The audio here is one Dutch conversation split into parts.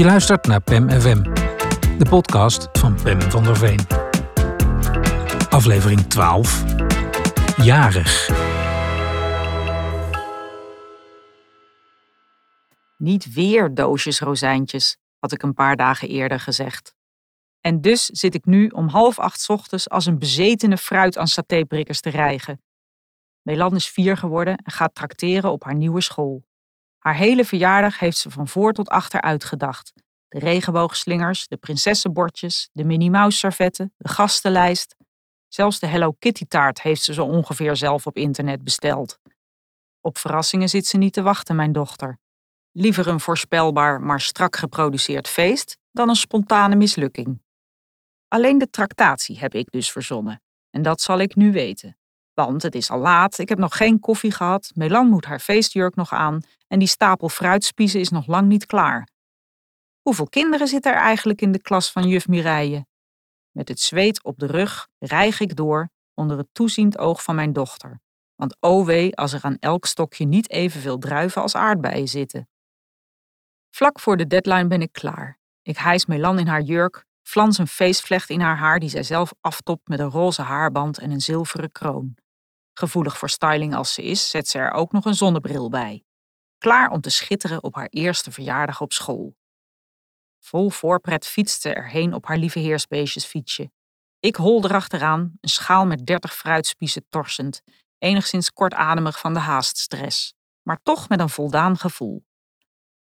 Je luistert naar PEM FM, de podcast van Pem van der Veen. Aflevering 12. Jarig. Niet weer doosjes rozijntjes, had ik een paar dagen eerder gezegd. En dus zit ik nu om half acht ochtends als een bezetene fruit aan satéprikkers te rijgen. Melan is vier geworden en gaat trakteren op haar nieuwe school. Haar hele verjaardag heeft ze van voor tot achter uitgedacht. De regenboogslingers, de prinsessenbordjes, de Minnie servetten, de gastenlijst. Zelfs de Hello Kitty taart heeft ze zo ongeveer zelf op internet besteld. Op verrassingen zit ze niet te wachten, mijn dochter. Liever een voorspelbaar, maar strak geproduceerd feest dan een spontane mislukking. Alleen de tractatie heb ik dus verzonnen. En dat zal ik nu weten. Want het is al laat, ik heb nog geen koffie gehad, Melan moet haar feestjurk nog aan en die stapel fruitspiezen is nog lang niet klaar. Hoeveel kinderen zitten er eigenlijk in de klas van juf Mireille? Met het zweet op de rug rijg ik door onder het toeziend oog van mijn dochter. Want o wee als er aan elk stokje niet evenveel druiven als aardbeien zitten. Vlak voor de deadline ben ik klaar. Ik hijs Melan in haar jurk, flans een feestvlecht in haar haar die zij zelf aftopt met een roze haarband en een zilveren kroon. Gevoelig voor styling als ze is, zet ze er ook nog een zonnebril bij. Klaar om te schitteren op haar eerste verjaardag op school. Vol voorpret fietst ze erheen op haar lieve heersbeestjesfietsje. Ik hol erachteraan, een schaal met dertig fruitspiezen torsend, enigszins kortademig van de haaststress, maar toch met een voldaan gevoel.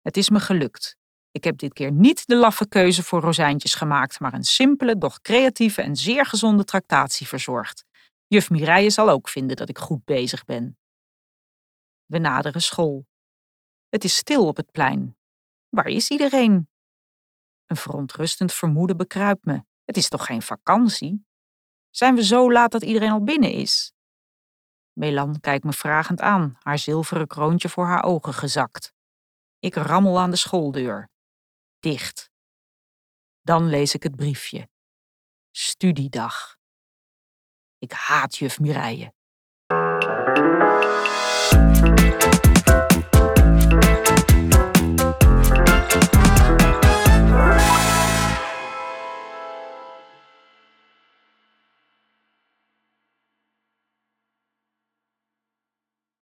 Het is me gelukt. Ik heb dit keer niet de laffe keuze voor rozijntjes gemaakt, maar een simpele, doch creatieve en zeer gezonde tractatie verzorgd. Juf Mireille zal ook vinden dat ik goed bezig ben. We naderen school. Het is stil op het plein. Waar is iedereen? Een verontrustend vermoeden bekruipt me. Het is toch geen vakantie? Zijn we zo laat dat iedereen al binnen is? Melan kijkt me vragend aan, haar zilveren kroontje voor haar ogen gezakt. Ik rammel aan de schooldeur. Dicht. Dan lees ik het briefje. Studiedag. Ik haat juf Mireille.